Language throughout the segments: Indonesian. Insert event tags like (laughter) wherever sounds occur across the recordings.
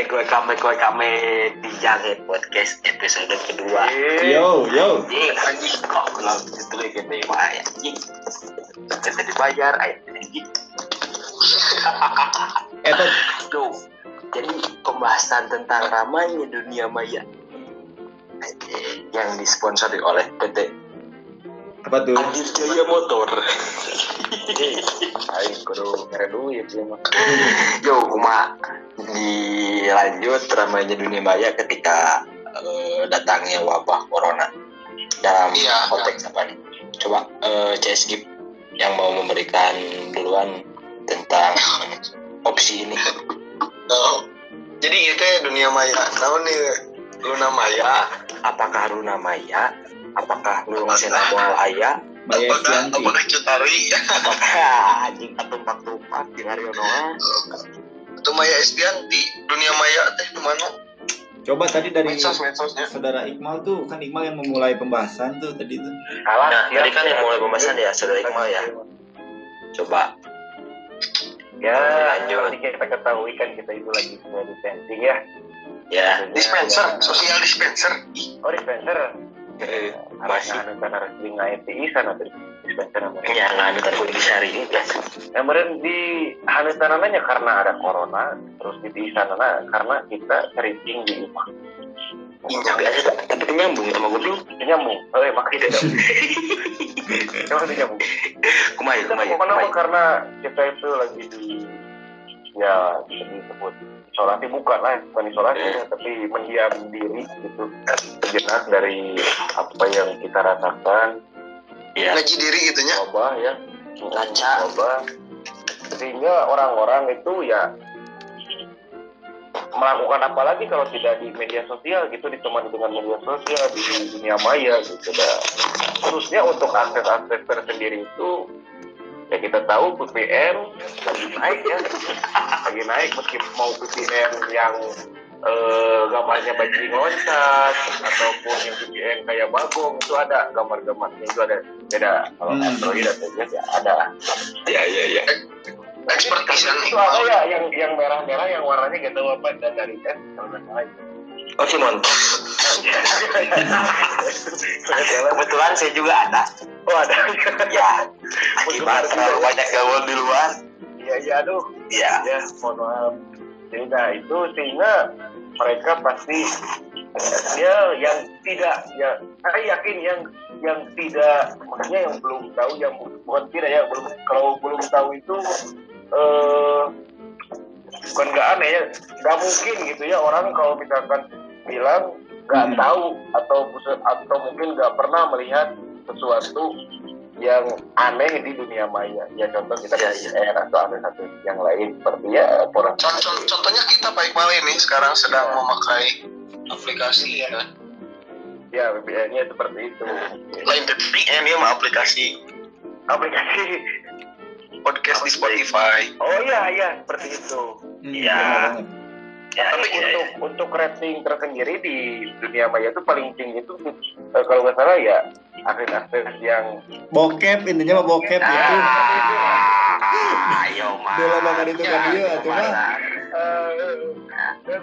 Yo, welcome back, welcome di Jaget Podcast episode kedua. Yo, yo. Anjing, anjing, kok belum itu lagi nih, Pak, anjing. Kita dibayar, anjing. Eta Yo, jadi pembahasan tentang ramainya dunia maya yang disponsori oleh PT apa tuh? Andir Jaya Motor. (laughs) Aing kudu mere duit ya mah. Yo, kuma dilanjut ramainya dunia maya ketika eh, datangnya wabah corona dalam Iya. konteks apa nih? Coba eh, CS Gip yang mau memberikan duluan tentang opsi ini. Oh. Jadi itu ya dunia maya. Namun nih Luna Maya. Apakah Luna Maya? Apakah ngasih nama Aya? Maya Apakah apakah Cutari? Apakah anjing tumpak-tumpak di Haryono? Itu Maya Estianti. Dunia maya teh di mana? Coba tadi dari Medsos medsosnya. saudara Iqmal tuh kan Iqmal yang memulai pembahasan tuh tadi tuh. Nah, tadi kan yang mulai pembahasan ya, Saudara Iqmal ya. Coba. Ya, Lanjut. kita ketahui kan kita itu lagi social distancing ya. Ya, Dispenser, Ya, sosial dispenser. Oh, dispenser. Eh, Masih. harus di. Ya, kan Sari. Kemudian namanya karena ada corona, terus di isan karena kita sering di rumah. Ada tapi itu nyambung sama gue dulu. Nyambung. Oh, iya, makanya tidak. (laughs) Emang nyambung. Karena kita itu lagi di ya bisa disebut isolasi bukan lah bukan isolasi ya, tapi mendiam diri gitu sejenak dari apa yang kita rasakan Ya, ngaji diri gitunya. coba ya Lancar. coba sehingga orang-orang itu ya melakukan apa lagi kalau tidak di media sosial gitu ditemani dengan media sosial di dunia maya gitu dah. khususnya untuk akses-akses tersendiri itu ya kita tahu VPN lagi naik ya lagi naik meski mau VPN yang eh, gambarnya bajing loncat ataupun yang VPN kayak bagong itu ada gambar-gambarnya itu ada beda kalau Hmm. Android atau iOS ya ada Ya, ya, ya. Ekspertisan itu apa Iqmal. ya yang yang merah-merah yang warnanya gak tahu apa dan dari tes kalau nggak salah. Oh, Simon. Kebetulan saya juga ada. oh ada Ya, akibat terlalu banyak gaul di luar. iya iya aduh. Ya, ya mohon maaf. Ya udah itu sehingga mereka pasti ya yang tidak ya saya yakin yang yang tidak maksudnya yang belum tahu yang bukan tidak ya belum kalau belum tahu itu eh bukan nggak aneh ya. Nggak mungkin gitu ya orang kalau misalkan bilang nggak Hmm. tahu atau atau mungkin nggak pernah melihat sesuatu yang aneh di dunia maya ya contoh kita Ya, VPN atau ada satu yang lain seperti ya orang Contoh, contohnya kita Pak Iqbal ini sekarang sedang memakai aplikasi ya. ya VPN-nya seperti itu Lain VPN ya mah aplikasi aplikasi podcast di Spotify. oh iya iya seperti itu Hmm, Iya. banget. Ya, tapi ya, untuk untuk rating tersendiri di dunia maya itu paling tinggi itu eh, kalau nggak salah ya akses-akses yang Bokep intinya mah bokep itu. Ah, ayo mah. Bola bakar itu kan dia Ya, cuma eh,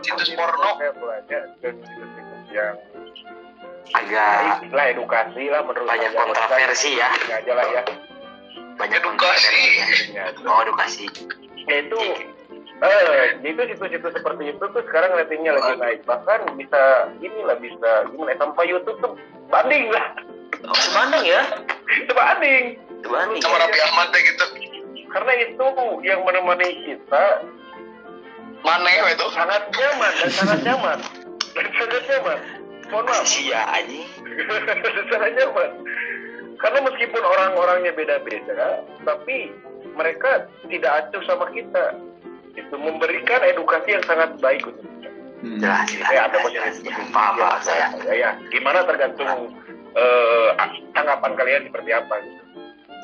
Situs porno. Situs-situs yang agak lah edukasi lah menurut banyak saya. kontroversi ya. Aja lah ya Banyak Edukasi. Ya, Oh, edukasi. ya itu eh itu situs-situs seperti itu tuh sekarang ratingnya lagi naik bahkan bisa inilah bisa gimana ya, sampai YouTube tuh banding lah Oh, sebanding ya? (laughs) sebanding Sebanding. Sama Raffi Ahmad deh gitu. karena itu yang menemani kita Mana ya itu? sangat nyaman dan sangat nyaman dan sangat nyaman mohon maaf Sia anjing. (laughs) sangat nyaman karena meskipun orang-orangnya beda-beda tapi mereka tidak acuh sama kita itu memberikan edukasi yang sangat baik untuk kita Hmm. Jelas, jelas. ya ada jelas, positif jelas. Ya, Paham, paham saya. ya, ya gimana tergantung eh, tanggapan kalian seperti apa gitu.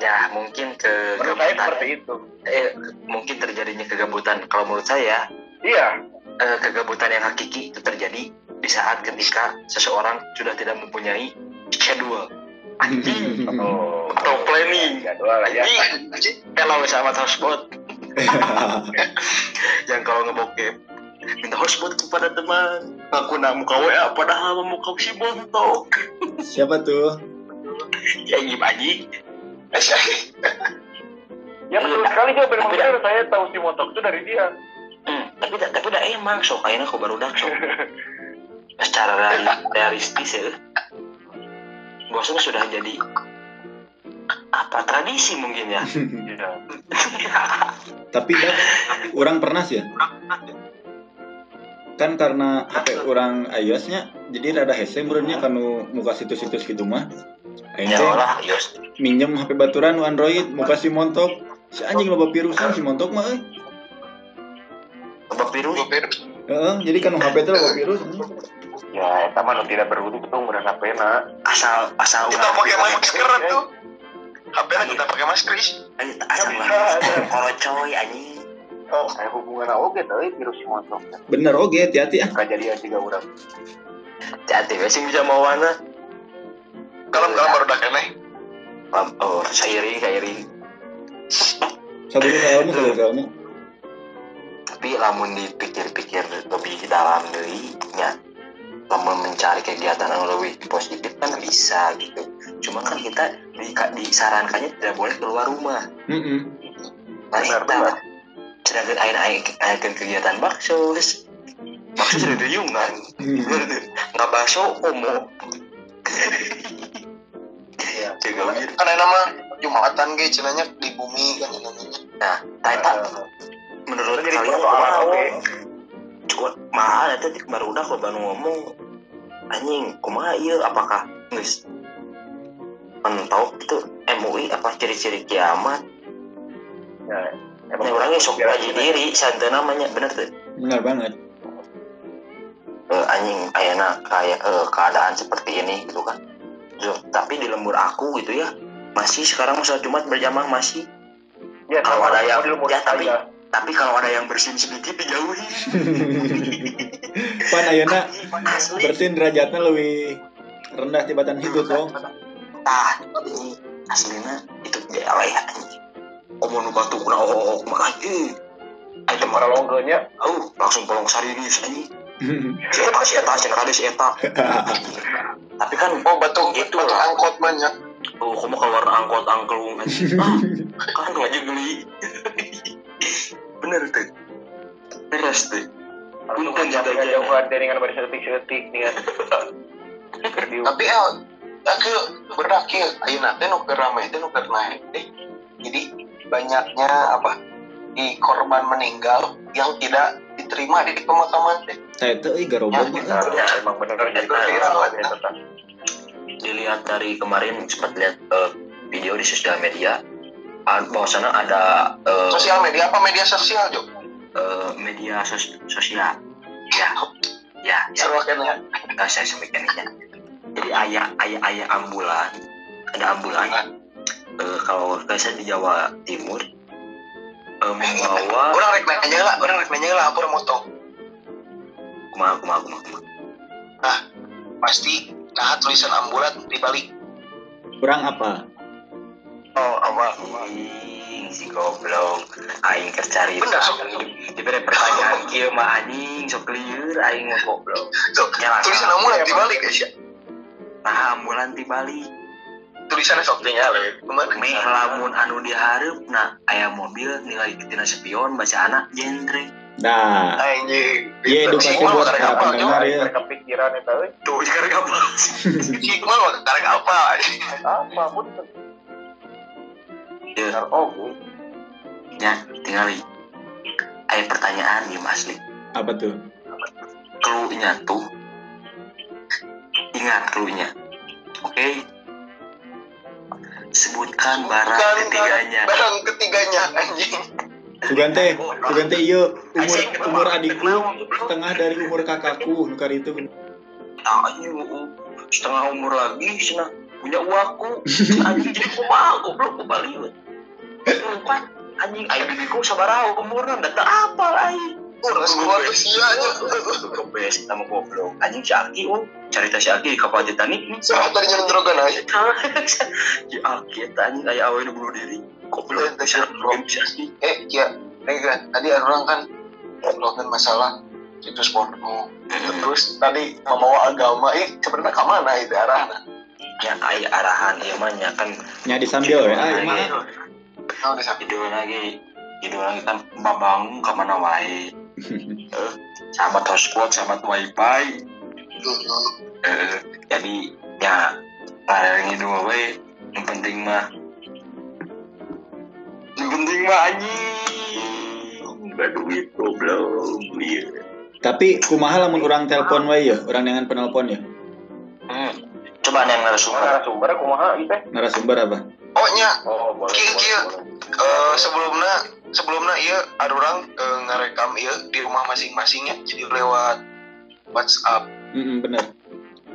Ya, mungkin menurut saya seperti kegabutan. itu Eh, mungkin terjadinya kegabutan. Kalau menurut saya, iya eh, kegabutan yang hakiki itu terjadi di saat ketika seseorang sudah tidak mempunyai schedule. (laughs) Anjing. oh, Atau planning. jadwal ya Anjing. Kalau sama transport. (laughs) yang kalau ngebokep minta hotspot kepada teman aku nak muka WA padahal mau muka si bontok Siapa tuh? ya gimana anjing Ya betul sekali juga benar-benar saya tahu si motok itu dari dia. Hmm, tapi dah- tapi dah emang sok kayaknya kau baru dak sok secara reali- realistis ya bosnya sudah jadi apa tradisi mungkin ya (laughs) Iya. (laughs) Tapi dah, (laughs) orang pernah sih ya. Kan karena HP orang iOS-nya, jadi rada hese menurutnya kanu muka situs-situs gitu mah. ya lah yos minjem HP baturan nu Android, muka si montok. Si anjing loba virusan si montok mah euy. coba virus Heeh, jadi kan HP teh loba virus. anjing. Ya, eta mah nu tidak berwudu itu umur pena. asal asal Kita pakai masker tuh. HP kita pakai masker. Is. asal korocoy anjing Oh, kayak hubungan oge teh virus si motok. Bener oge, hati-hati ah. Kejadian juga urang. jati we sing bisa mau mana Kalau kalau baru dak keneh. oh seiring seiring Sabun soalnya, sabun soalnya. tapi lamun dipikir-pikir lebih dalam dari nya lamun mencari kegiatan yang lebih positif kan bisa gitu cuma kan kita di, disarankannya tidak boleh keluar rumah. Heeh. nah Benar, kita benar. sedangkan air air air kegiatan bakso bakso sudah duyungan. Nggak bakso omo. Iya. (laughs) jaga Kan ada nama Jumatan ge cenanya di bumi kan namanya. nah tata Eh, menurut Jadi kalian mahal oke. cukup mahal ya tadi baru udah kalau baru ngomong. Anjing kumaha iya apakah guys mentok itu MUI apa ciri-ciri kiamat Ya, Ini orangnya sok ngaji diri santai namanya bener tuh Benar banget. Eh, anjing ayana kayak eh, keadaan seperti ini gitu kan So, tapi di lembur aku gitu ya masih sekarang sholat Jumat berjamaah masih Ya, Kalau ada yang- ya, tapi- saya. tapi kalau ada yang bersin sedikit dijauhi (laughs) Pan ayeuna asli bersin derajatnya lebih rendah tibatan hidup tuh. Ah ini aslinya itu dia lah ya omong nu batu kuna oh oh kumaha anjing ayo Para longgenya, oh langsung polong sarinis anjing si eta si eta si kade si eta tapi kan Oh batu Itu batu angkot banyak. oh kamu keluar angkot angklung anjing. (laughs) Ah kan aja geli. Bener tuh beres tuh Punten jaga jaga jauhan dengan bersetik-setik nih kan. Tapi el aku berak ya ayeuna teh nu keur rame teh nu keur naik. Jadi banyaknya apa di korban meninggal yang tidak diterima di pemakaman teh. Saya tuh euy garobog Ya, ya, emang bener jadi Itu dilihat dari kemarin sempat lihat eh, video di sosial media ah, bahwasanya ada eh, Sosial media apa? Media sosial Jo? eh, media sos- sosial. Ya. Ya ya. Seru kan ya. eh, saya sampaikan ya jadi ayah ayah ayah ambulan ada ambulan eh, kalau biasa di Jawa Timur eh, membawa Orang rek nanya lah, orang rek nanya lah, aku motong. kumaha kumaha kumaha kumaha. Pasti nah tulisan ambulan di balik. Kurang apa? Oh, apa? anjing si goblok aing keur cari Bener, sok. diberi pertanyaan kieu mah anjing sok lieur aing mah goblok Ya, tulisan ambulan di balik guys ya. Nah ambulan ti Bali Tulisannya sok tinggal ya. Ke mana? meh lamun anu dihareup nah aya mobil ningali tina spion baca anak genre Nah, Anjing. Iya, edukasi buat para pendengar ya. Kepikiran itu, euy. tuh sekarang apa Hikmah (laughs) mah karek apa? apa pun ya oke. ya tinggali aya pertanyaan ya asli apa tuh? clue-nya tuh ingat clue-nya oke? Sebutkan barang Bukan ketiganya. Barang ketiganya anjing. Sugan teh, sugan teh iya. Umur Asik. umur adikku setengah dari umur kakakku nukar itu. nah setengah umur lagi cenah punya uangku anjing jadi kumaha goblok kembali we empat anjing aing bibiku sabaraha umurna data apa aing Urus keluar usianya. Kebes sama goblok anjing si Aki oh cerita si Aki kapal Titanic nih Sama tadi nyelenggara drogan aja. si Aki aya awe nu bunuh diri goblok bisa si Aki Eh, kia. Eh, kan. Tadi orang kan ngobrolin masalah situs porno terus tadi membawa agama eh sebenarnya ke mana itu arahnya ya kayak arahan iya mah kan nya disambil we ah mah oh di samping video lagi video lagi kan babang ke mana wae Sahabat hotspot sahabat wifi Eh, jadi ya layar itu we. Yang penting mah yang penting mah anjing. Gak duit goblok. Iya. Tapi kumaha lamun orang telepon wae ya? Orang dengan penelpon ya? Hmm. coba ada yang narasumber. Narasumber kumaha itu narasumber apa? Oh nya oh boleh Kieu, kieu. eh, sebelumnya sebelumnya iya ada orang eh, ngerekam iya di rumah masing-masing ya jadi lewat WhatsApp. Mm bener.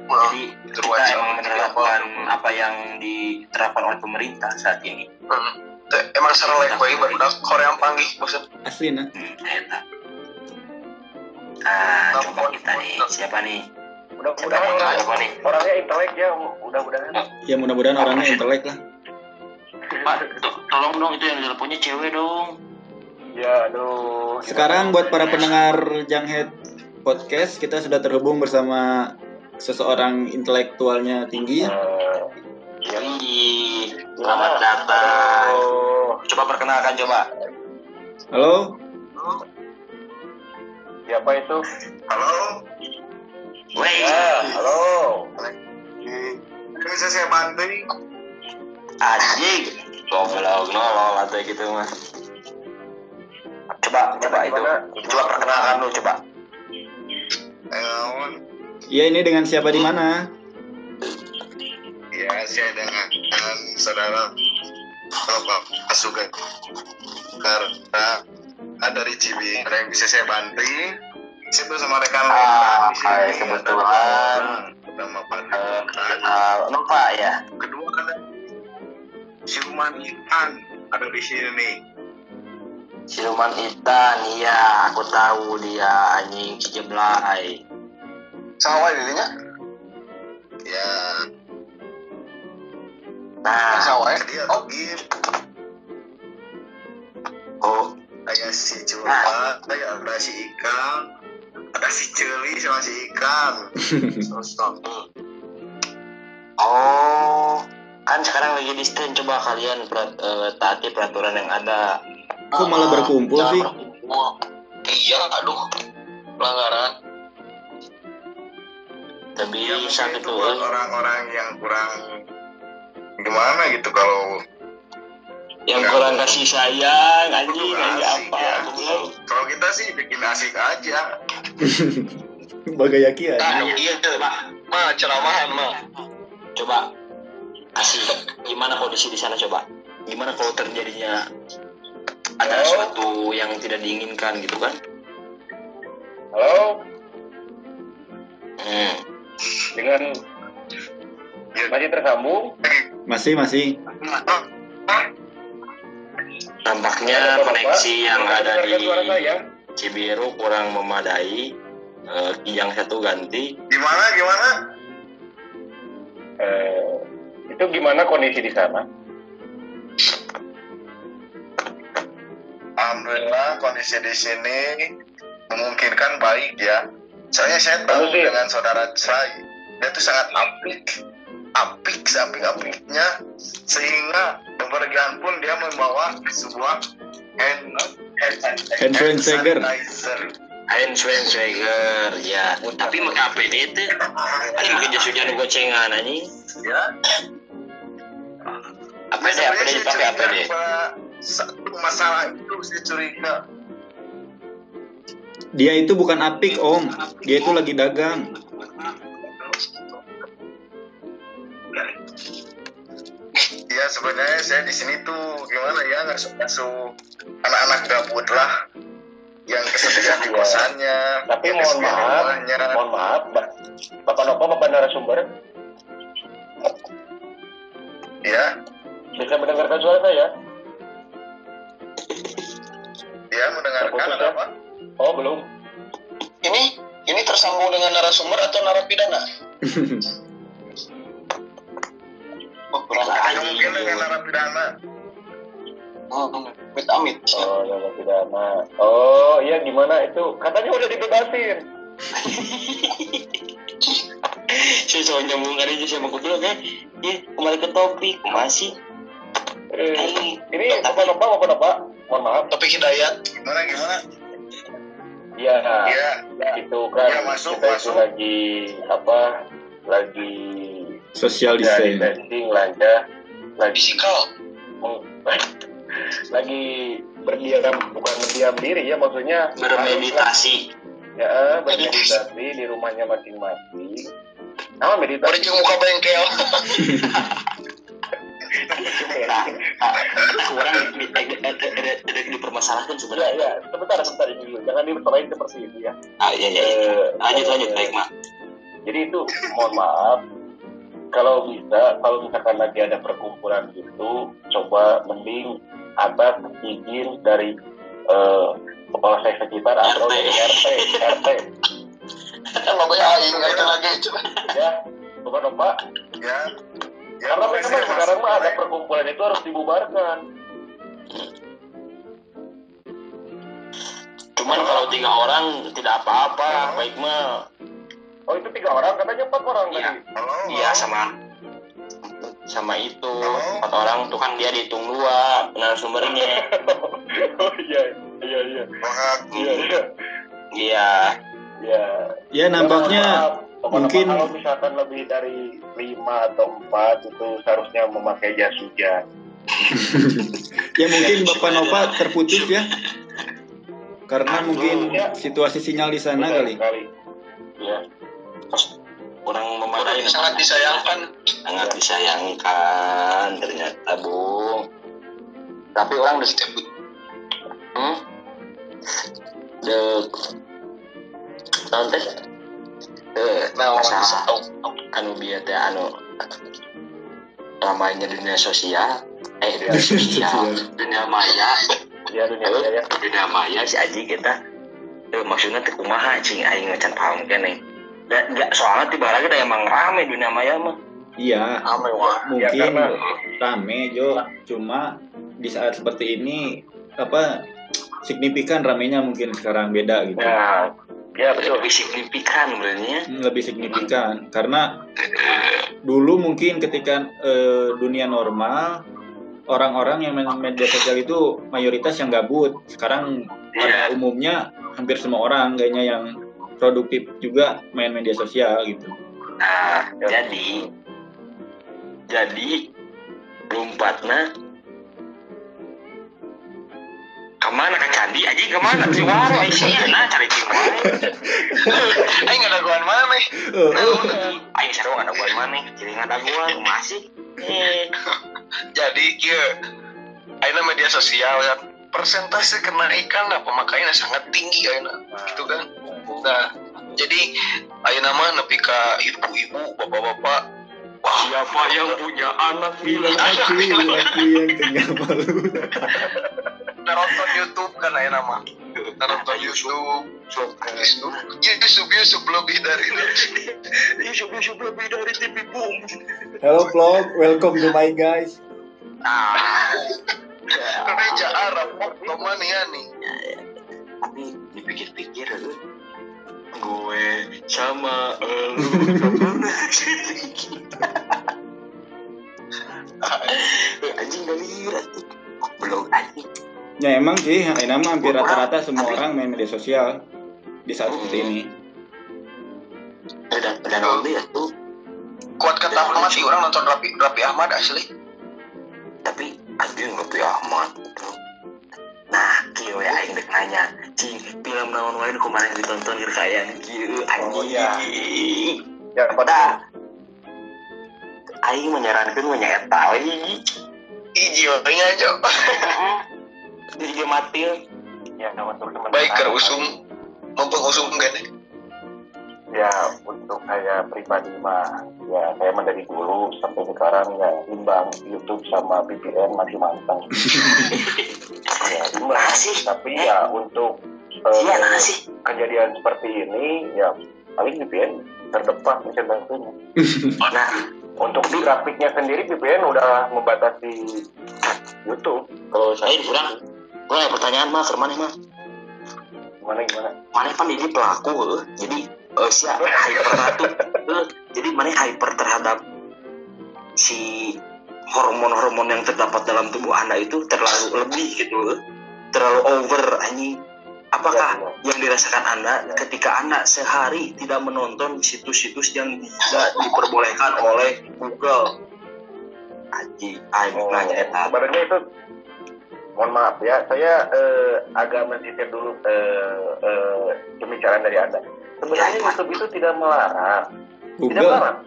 Nah, jadi kita WhatsApp emang menerapkan apa yang diterapkan oleh pemerintah saat ini. Hmm. Emang secara like wae barudak Korea panggil bosan asli nah. Hmm, eta. ah coba kita nih siapa nih? Mudah-mudahan nih? orangnya intelek ya mudah-mudahan. Ya mudah-mudahan orangnya intelek lah. Pak, to- tolong dong itu yang teleponnya cewek dong. Ya aduh. Sekarang buat para pendengar Janghead podcast kita sudah terhubung bersama seseorang intelektualnya tinggi. Eh, Ih, selamat datang. aduh. Coba perkenalkan coba. halo? Siapa itu? Halo? Woi, ya halo. Bisa saya bantu anjing. Goblok nolol atau gitu mah. Coba, coba itu. Coba perkenalkan lu coba. Iya ini dengan siapa di mana ya saya dengan saudara Bapak Asuga karena ada dari Cibi ada yang bisa saya bantu saya bersama rekan Ah, rekan di sini. hai, kebetulan. nama Pak Eh, uh, lupa ya. kedua ada Siluman Ikan ada di sini nih Siluman Itan, iya, aku tahu dia anjing si Jeblay. sawah dirinya? Ya. Nah, sawah dia oh gim? Oh, kayak si Cuma kayak ada si Ikan ada si Celi sama si Ikan terus (laughs) oh, kan sekarang lagi di stand coba kalian perat, eh, taati peraturan yang ada. Kok malah berkumpul Jangan sih berkumpul. iya aduh pelanggaran Tapi ya bisa itu gitu. buat eh. orang-orang yang kurang gimana gitu kalau Yang kurang kasih sayang, anjing, anjing asik, apa? ya. kalau kita sih bikin asik aja (laughs) bagaya kia Nah, iya coba, mah ceramahan mah coba kasih gimana kondisi di sana coba. Gimana kalau terjadinya ada Halo? sesuatu yang tidak diinginkan gitu kan? halo Hmm. dengan masih tersambung masih masih Tampaknya koneksi yang ada di Cibiru kurang memadai. Eh, yang satu ganti. gimana gimana Eh, itu gimana kondisi di sana Alhamdulillah kondisi di sini memungkinkan baik ya. Soalnya saya tahu Bagus, sih. dengan saudara saya, dia tuh sangat apik, apik seapik-apiknya, sehingga bepergian pun dia membawa sebuah hand hand, Hand sanitizer. sanitizer. Ain Schweinsteiger, ya. Tapi pakai APD itu, ini mungkin jas hujan gocengan anjing. Ya, APD, sebenarnya APD dipakai curiga APD. Satu masalah itu saya curiga. dia itu bukan apik om. dia itu lagi dagang. Ya sebenarnya saya di sini tuh gimana ya nggak suka anak-anak gabut lah. Yang kesepian di kosannya, tapi mohon maaf rumahnya. mohon maaf Ba- bapak Nopo bapak narasumber. Ya, bisa mendengarkan suara saya dia mendengarkan ya? apa? oh belum Ini ini tersambung dengan narasumber atau narapidana? (laughs) Oh, mungkin dengan narapidana. Oh, amit-amit Oh, ya pidana. Oh, iya gimana itu? Katanya udah dibebasin. (laughs) saya soal nyambung aja sama bilang kan ya kembali ke topik masih Eh, ini apa apa apa apa? Mohon maaf. topik hidayat gimana gimana Iya. ya Itu kan Ya, masuk, kita masuk. itu lagi apa? Lagi Social design. testing lah ya. Lagi fisikal meng- (laughs) lagi berdiam bukan berdiam diri ya maksudnya bermeditasi ya bermeditasi di rumahnya masing-masing. Nah, meditasi. Jeung muka bengkel (laughs) nah, kurang di- di- di- dipermasalahkan Ya, sebenarnya ya, sebentar, sebentar ini dulu. Jangan diperlain seperti ini ya. ah iya iya iya. Eh, lanjut lanjut eh, baik mak Jadi itu mohon maaf kalau bisa kalau misalkan lagi ada perkumpulan gitu coba mending atas izin dari eh, kepala desa sekitar atau RT. dari RT RT kan lo ya aing aing lagi itu ya bukan pak ya karena memang sekarang mah ada perkumpulan itu harus dibubarkan. Cuman kalau tiga orang tidak apa-apa. Baik mah. Oh itu tiga orang? Katanya empat orang Iya. tadi. Iya sama. Sama itu. Empat orang tuh kan dia dihitung dua. Narasumbernya (laughs) oh iya iya iya. Iya iya. Iya. Iya. Ya nampaknya Teman-teman mungkin- kalau misalkan lebih dari lima atau empat itu seharusnya memakai jas hujan. (laughs) ya mungkin Bapak Nova terputus ya. Karena mungkin situasi sinyal di sana kali. Ya. kurang orang memadai sangat disayangkan sangat disayangkan ternyata bung tapi orang udah setiap hmm? the nanti eh nah masalah anu biar teh anu namanya dunia sosial. Eh dunia sosial dunia maya. Ya dunia maya ya. dunia maya si Aji kita. Eh, maksudnya teh kumaha cing aing ngecan paham kene dan nggak soalnya tiba lagi ada emang rame dunia maya mah. Iya, ame wah. Ya, mungkin karena- rame Jo. Cuma di saat seperti ini apa signifikan ramenya mungkin sekarang beda gitu. Nah, ya betul. lebih signifikan sebenarnya Hmm, lebih signifikan karena dulu mungkin ketika eh, dunia normal orang-orang yang main media sosial itu mayoritas yang gabut sekarang pada umumnya hampir semua orang kayaknya yang produktif juga main media sosial gitu nah Ya. jadi jadi lompatnya ke mana ke candi? Aja ke mana? Si waro Aisyah nah cari cimai aing ada guan mana ayo. seru ada buat mana jadi nggak ada gua masih. Eh. Jadi kieu ayeuna media sosial ya. Persentase kenaikan lah pemakaiannya sangat tinggi ayeuna gitu kan? Nah jadi ayeuna mah nepi ka ibu-ibu bapak-bapak. Wah. Siapa yang punya anak bilang aku aku (laughs) yang tengah malu (laughs) nonton YouTube kan ayeuna mah nonton YouTube. Facebook YouTube YouTube lebih dari Yusuf Yusuf lebih dari TV boom. Hello vlog. Welcome to my guys. Ah. Gereja Arab teman ya nih. Tapi dipikir-pikir. Gue sama elu (laughs) anjing gak lihat belum anjing ya emang sih ini mah hampir rata-rata semua orang main media sosial di saat seperti ini. Dan dan lo lihat tuh kuat kata Ahmad sih orang nonton Rapi Rapi Ahmad asli. Tapi anjing lebih amat bro. nah kieu ya aing dek nanya. Cing film naon wae nu kemarin ditonton keur kayak kieu anjing. Oh, iya. Ya pada pada aing menyarankan menyeta we iji orangnya aja jadi dia mati ya untuk teman baik ke usum mempengusum kan Ya untuk saya pribadi mah ya saya mah dari dulu sampai sekarang ya imbang YouTube sama VPN masih mantap. (laughs) ya imbang. Masih? Tapi ya untuk eh, iya nah sih kejadian seperti ini ya paling VPN terdepan bisa bantunya. (laughs) nah Untuk grafiknya sendiri VPN udah membatasi YouTube. Kalau saya kurang Wah, pertanyaan mah, ke mana mah? gimana gimana Mana kan ini pelaku, eh. jadi eh, si hyper tuh, (laughs) eh, jadi mana hyper terhadap si hormon-hormon yang terdapat dalam tubuh anda itu terlalu lebih gitu, eh. terlalu over anjing. Apakah Ya, yang dirasakan anda ketika anda sehari tidak menonton situs-situs yang tidak diperbolehkan oleh Google? Anjing, aing Oh, nanya eta. sebenarnya itu mohon maaf ya saya eh, agak mensisir dulu eh, eh, pembicaraan dari anda. Sebenarnya Ya, ya. YouTube itu tidak melarang. Tidak Google. melarang.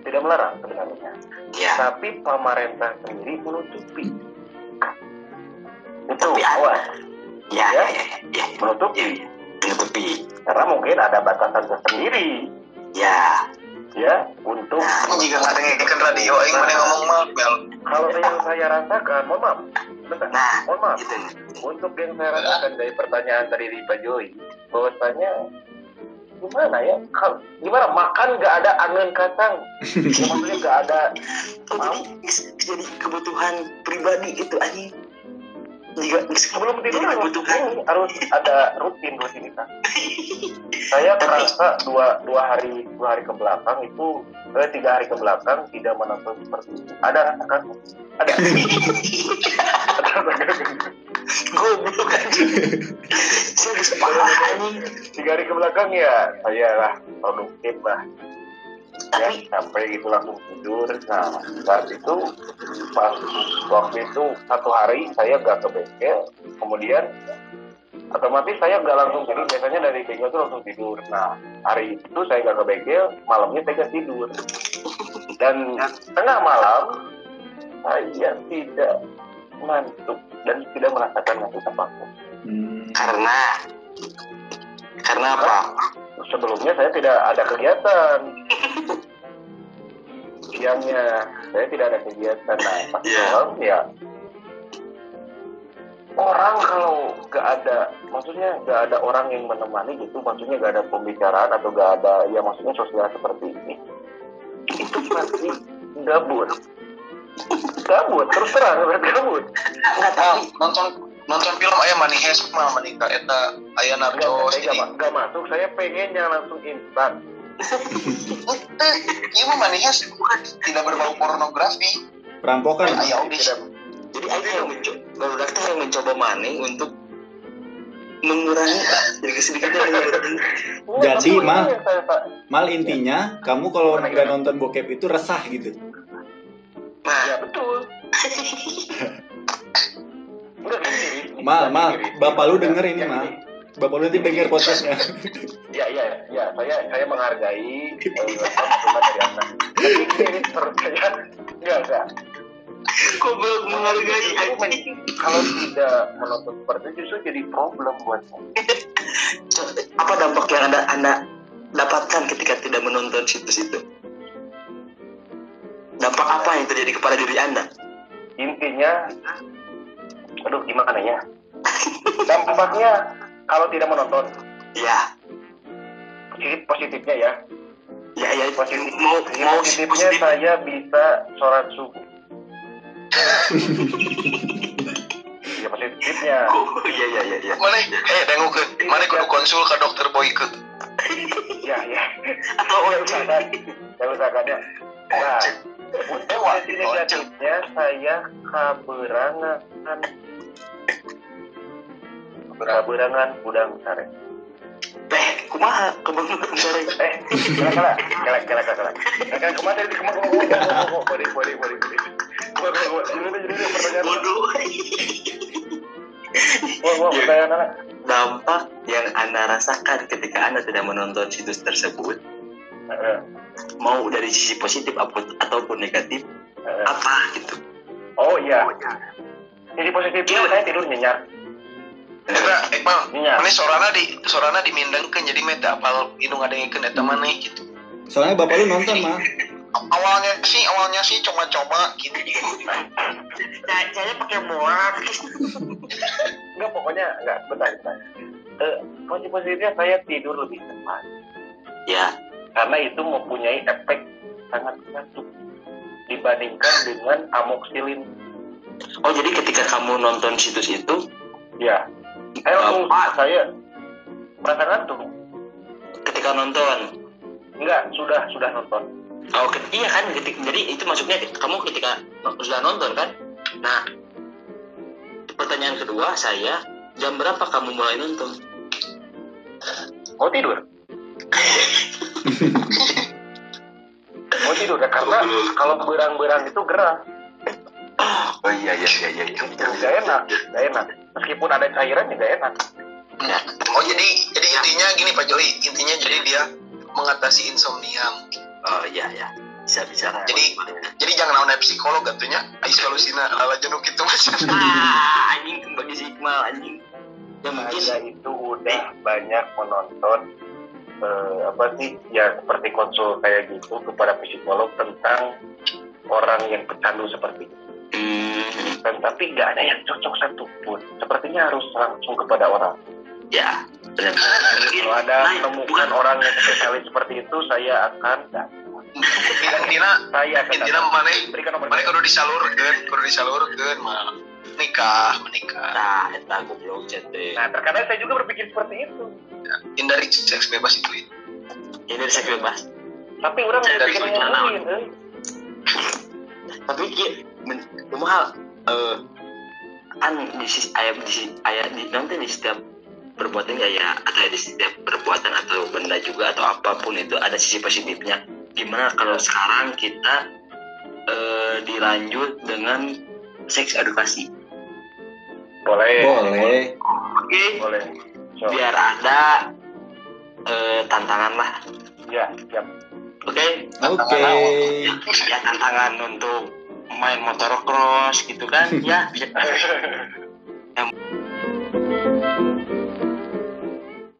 Tidak melarang sebenarnya. Ya, tapi pemerintah sendiri menutupi. Itu awas. ya, ya, ya, ya, menutupi. Ya, menutupi. karena mungkin ada batasan tersendiri. Ya, ya untuk jika nggak dengerin radio aing mana ngomong mah bel. Kalau yang saya rasakan mohon maaf. Bentar nah, mohon maaf. itu. untuk yang saya rasakan dari pertanyaan dari Ripa Joy bahwasanya gimana ya? Kalau gimana? Makan nggak ada angin kacang. (laughs) Maksudnya nggak ada Oh, jadi, jadi kebutuhan pribadi itu anjing. Jika sebelum tidur jadi ini, harus ada rutin rutinitas saya Tapi- merasa dua dua hari dua hari ke belakang itu eh, tiga hari ke belakang tidak menonton seperti itu. Ada rasakan ada. Goblok anjing. Saya bisa anjing. tiga hari ke belakang ya saya lah produktif lah ya sampai gitu langsung tidur. Nah saat itu pas waktu itu satu hari saya gak ke bengkel. Kemudian otomatis saya gak langsung tidur. Biasanya dari bengkel tuh langsung tidur. Nah hari itu saya gak ke bengkel malamnya saya gak tidur. Dan tengah malam saya tidak ngantuk dan tidak merasakan ngantuk apa pun. Hmm. karena? Karena apa? sebelumnya saya tidak ada kegiatan siangnya saya tidak ada kegiatan. Nah pas Iya. malam ya orang kalau gak ada maksudnya gak ada orang yang menemani gitu maksudnya gak ada pembicaraan atau gak ada ya maksudnya sosial seperti ini itu pasti gabut. Gabut terus terang gabut Enggak tahu. nonton nonton film ayam manihes mah manika eta aya Gak, narcos saya jadi gak, gak masuk saya pengennya langsung instan iya mah manihes tidak berbau pornografi Perampokan. aya oge tidak Jadi Aing yang mencoba, baru teh yang mencoba maning untuk mengurangi sedikit sedikitnya mengurangi. Jadi, Mal. saya- Mal intinya kamu kalau nggak nonton bokep itu resah gitu. Nah, Ya betul. Mal, Mal, bapak lu denger ini, Mal. Bapak nanti denger podcastnya. Ya, ya, ya. Saya saya menghargai masukan dari anda. Tapi ini menurut saya enggak enggak. kok belum menghargai Kalau tidak menonton seperti itu justru jadi problem buat saya. Apa dampak yang anda anda dapatkan ketika tidak menonton situs itu? Dampak apa yang terjadi kepada diri anda? Intinya, aduh gimana ya? Dampaknya kalau tidak menonton, Ya, positif positifnya ya. ya, ya. Positif, Mau mau positifnya positif. saya bisa sholat subuh. (laughs) Ya positifnya. Oh, iya iya iya. iya. mana eh dengukeun mana kudu konsul ke dokter Boyke Ya ya. Atau Saya usahakan. Saya usahakannya. Nah, untuk sisi negatifnya saya kaberangan kaberangan udang sare. Teh, kumaha kebun sore. Eh, kala kala kala kala kala. Kan kemarin di ke mana ke mana boleh boleh boleh boleh. Gua gua gua ini ini ini pertanyaan. Bodoh. Gua gua pertanyaan anak. Dampak yang anda rasakan ketika anda tidak menonton situs tersebut, mau dari sisi positif ataupun negatif, apa gitu? Oh iya. Jadi positifnya saya tidur nyenyak. Eta Iqbal Nyenyak. mana sorana di sorana dimindengkeun jadi meta apal indung ngadengikeun eta maneh gitu Soalnya bapak lu nonton, Mal. awalnya sih awalnya sih coba-coba gitu Saya pakai muak. Enggak pokoknya enggak bentar bentar. Eh, positif positifnya saya tidur lebih cepat Ya, karena itu mempunyai efek sangat batuk dibandingkan dengan amoxilin. oh jadi ketika kamu nonton situs itu ya saya langsung Bapak. saya merasa ngantuk ketika nonton? Enggak sudah sudah nonton. Oh ke- iya kan ketik- jadi itu maksudnya kamu ketika sudah nonton kan? Nah pertanyaan kedua saya jam berapa kamu mulai nonton? Mau tidur? Mau tidur ya karena kalau berang-berang itu gerah. Oh iya iya iya iya, iya. nggak enak nggak enak meskipun ada cairan juga enak. Nah, Oh jadi jadi intinya gini Pak Joy, intinya jadi dia mengatasi insomnia. oh iya iya. Bisa bisa Jadi- Jadi jangan naon psikolog gatunya, ais solusinya ala jenuk itu macam. ah anjing bagi Sigma anjing. Ya mungkin. Saya itu udah banyak menonton eh, apa sih ya seperti konsul kayak gitu kepada psikolog tentang orang yang pecandu seperti itu. Hmm, tapi nggak ada yang cocok satupun. Sepertinya harus langsung kepada orang. Ya benar. Kalau ada Nah, menemukan bukan- orang yang spesialis seperti itu saya akan. Intina saya akan intina mana? Berikan nomor mana kudu disalurkeun, kudu disalurkeun mah nikah menikah nah eta goblok cete nah terkadang saya juga berpikir seperti itu. Hindari seks bebas itu ini dari saya bebas. Tapi orang Saya nggak pikir bisa jangan ngomongin eh. tapi ki eh kan di sisi ayat di ayat di nanti di setiap perbuatan ya ya atau di setiap perbuatan atau benda juga atau apa pun itu ada sisi positifnya. Gimana kalau sekarang kita eh, dilanjut dengan seks edukasi? Boleh. Boleh. oke. Boleh. So, biar ada eh, tantangan lah. Ya siap. Oke? Oke. ya tantangan untuk main motor cross gitu kan (laughs) ya (laughs) ya.